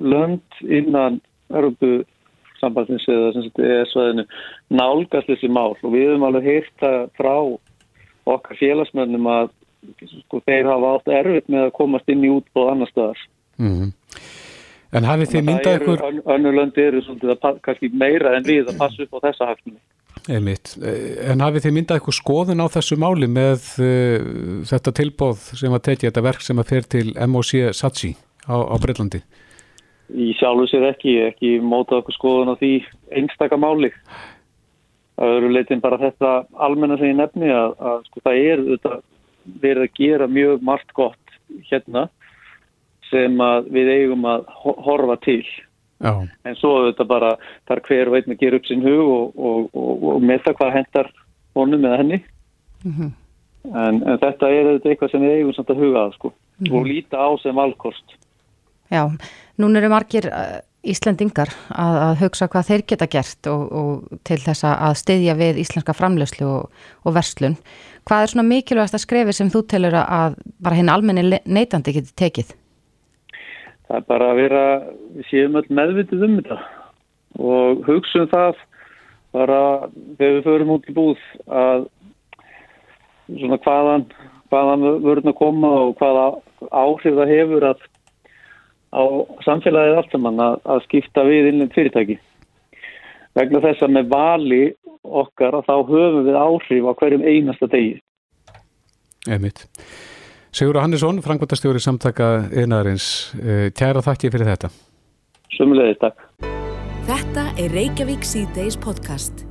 L: lönd innan Európu sambandsins eða ES-svæðinu nálgast þessi mál og við höfum alveg heyrt frá okkar félagsmönnum að sko, þeir hafa átt erfitt með að komast inn í útbóð annar staðar.
C: Mm -hmm. En hafið þið myndað ykkur...
L: Önnur löndi eru svolítið að kannski meira en við að passa upp á þessa hafnum.
C: Einmitt. En hafið þið myndað ykkur skoðun á þessu máli með uh, þetta tilbóð sem að tekja þetta verk sem að fer til MOC Satsi á, á Breitlandi?
L: Í sjálfu sér ekki, ekki móta okkur skoðun á því einstakamáli. Það eru leitin bara þetta almenna sem ég nefni að, að sko, það er þetta, verið að gera mjög margt gott hérna sem við eigum að horfa til.
C: Já.
L: En svo þetta bara, það er hver veit með að gera upp sinn hug og, og, og, og með það hvað hendar honum eða henni.
B: Mm -hmm.
L: en, en þetta er þetta eitthvað sem við eigum samt að huga að sko mm -hmm. og líta á sem valkost.
B: Já, núna eru margir uh, Íslendingar að, að hugsa hvað þeir geta gert og, og til þess að styðja við íslenska framlöslu og, og verslun. Hvað er svona mikilvægast að skrefi sem þú telur að bara hinn almenni neytandi geti tekið?
L: Það er bara að vera, við séum öll meðvitið um þetta og hugsa um það bara þegar við förum út í búð að svona hvaðan, hvaðan vörðin að koma og hvaða áhrif það hefur að á samfélagið allt saman að, að skipta við innlind fyrirtæki. Vegna þess að með vali okkar að þá höfum við áhrif á hverjum einasta degi.
C: Emit. Sigur Hannesson, frangvöldastjóri samtaka einaðarins. Kæra þakki fyrir þetta.
L: Sumulegis, takk.
A: Þetta er Reykjavík C-Days podcast.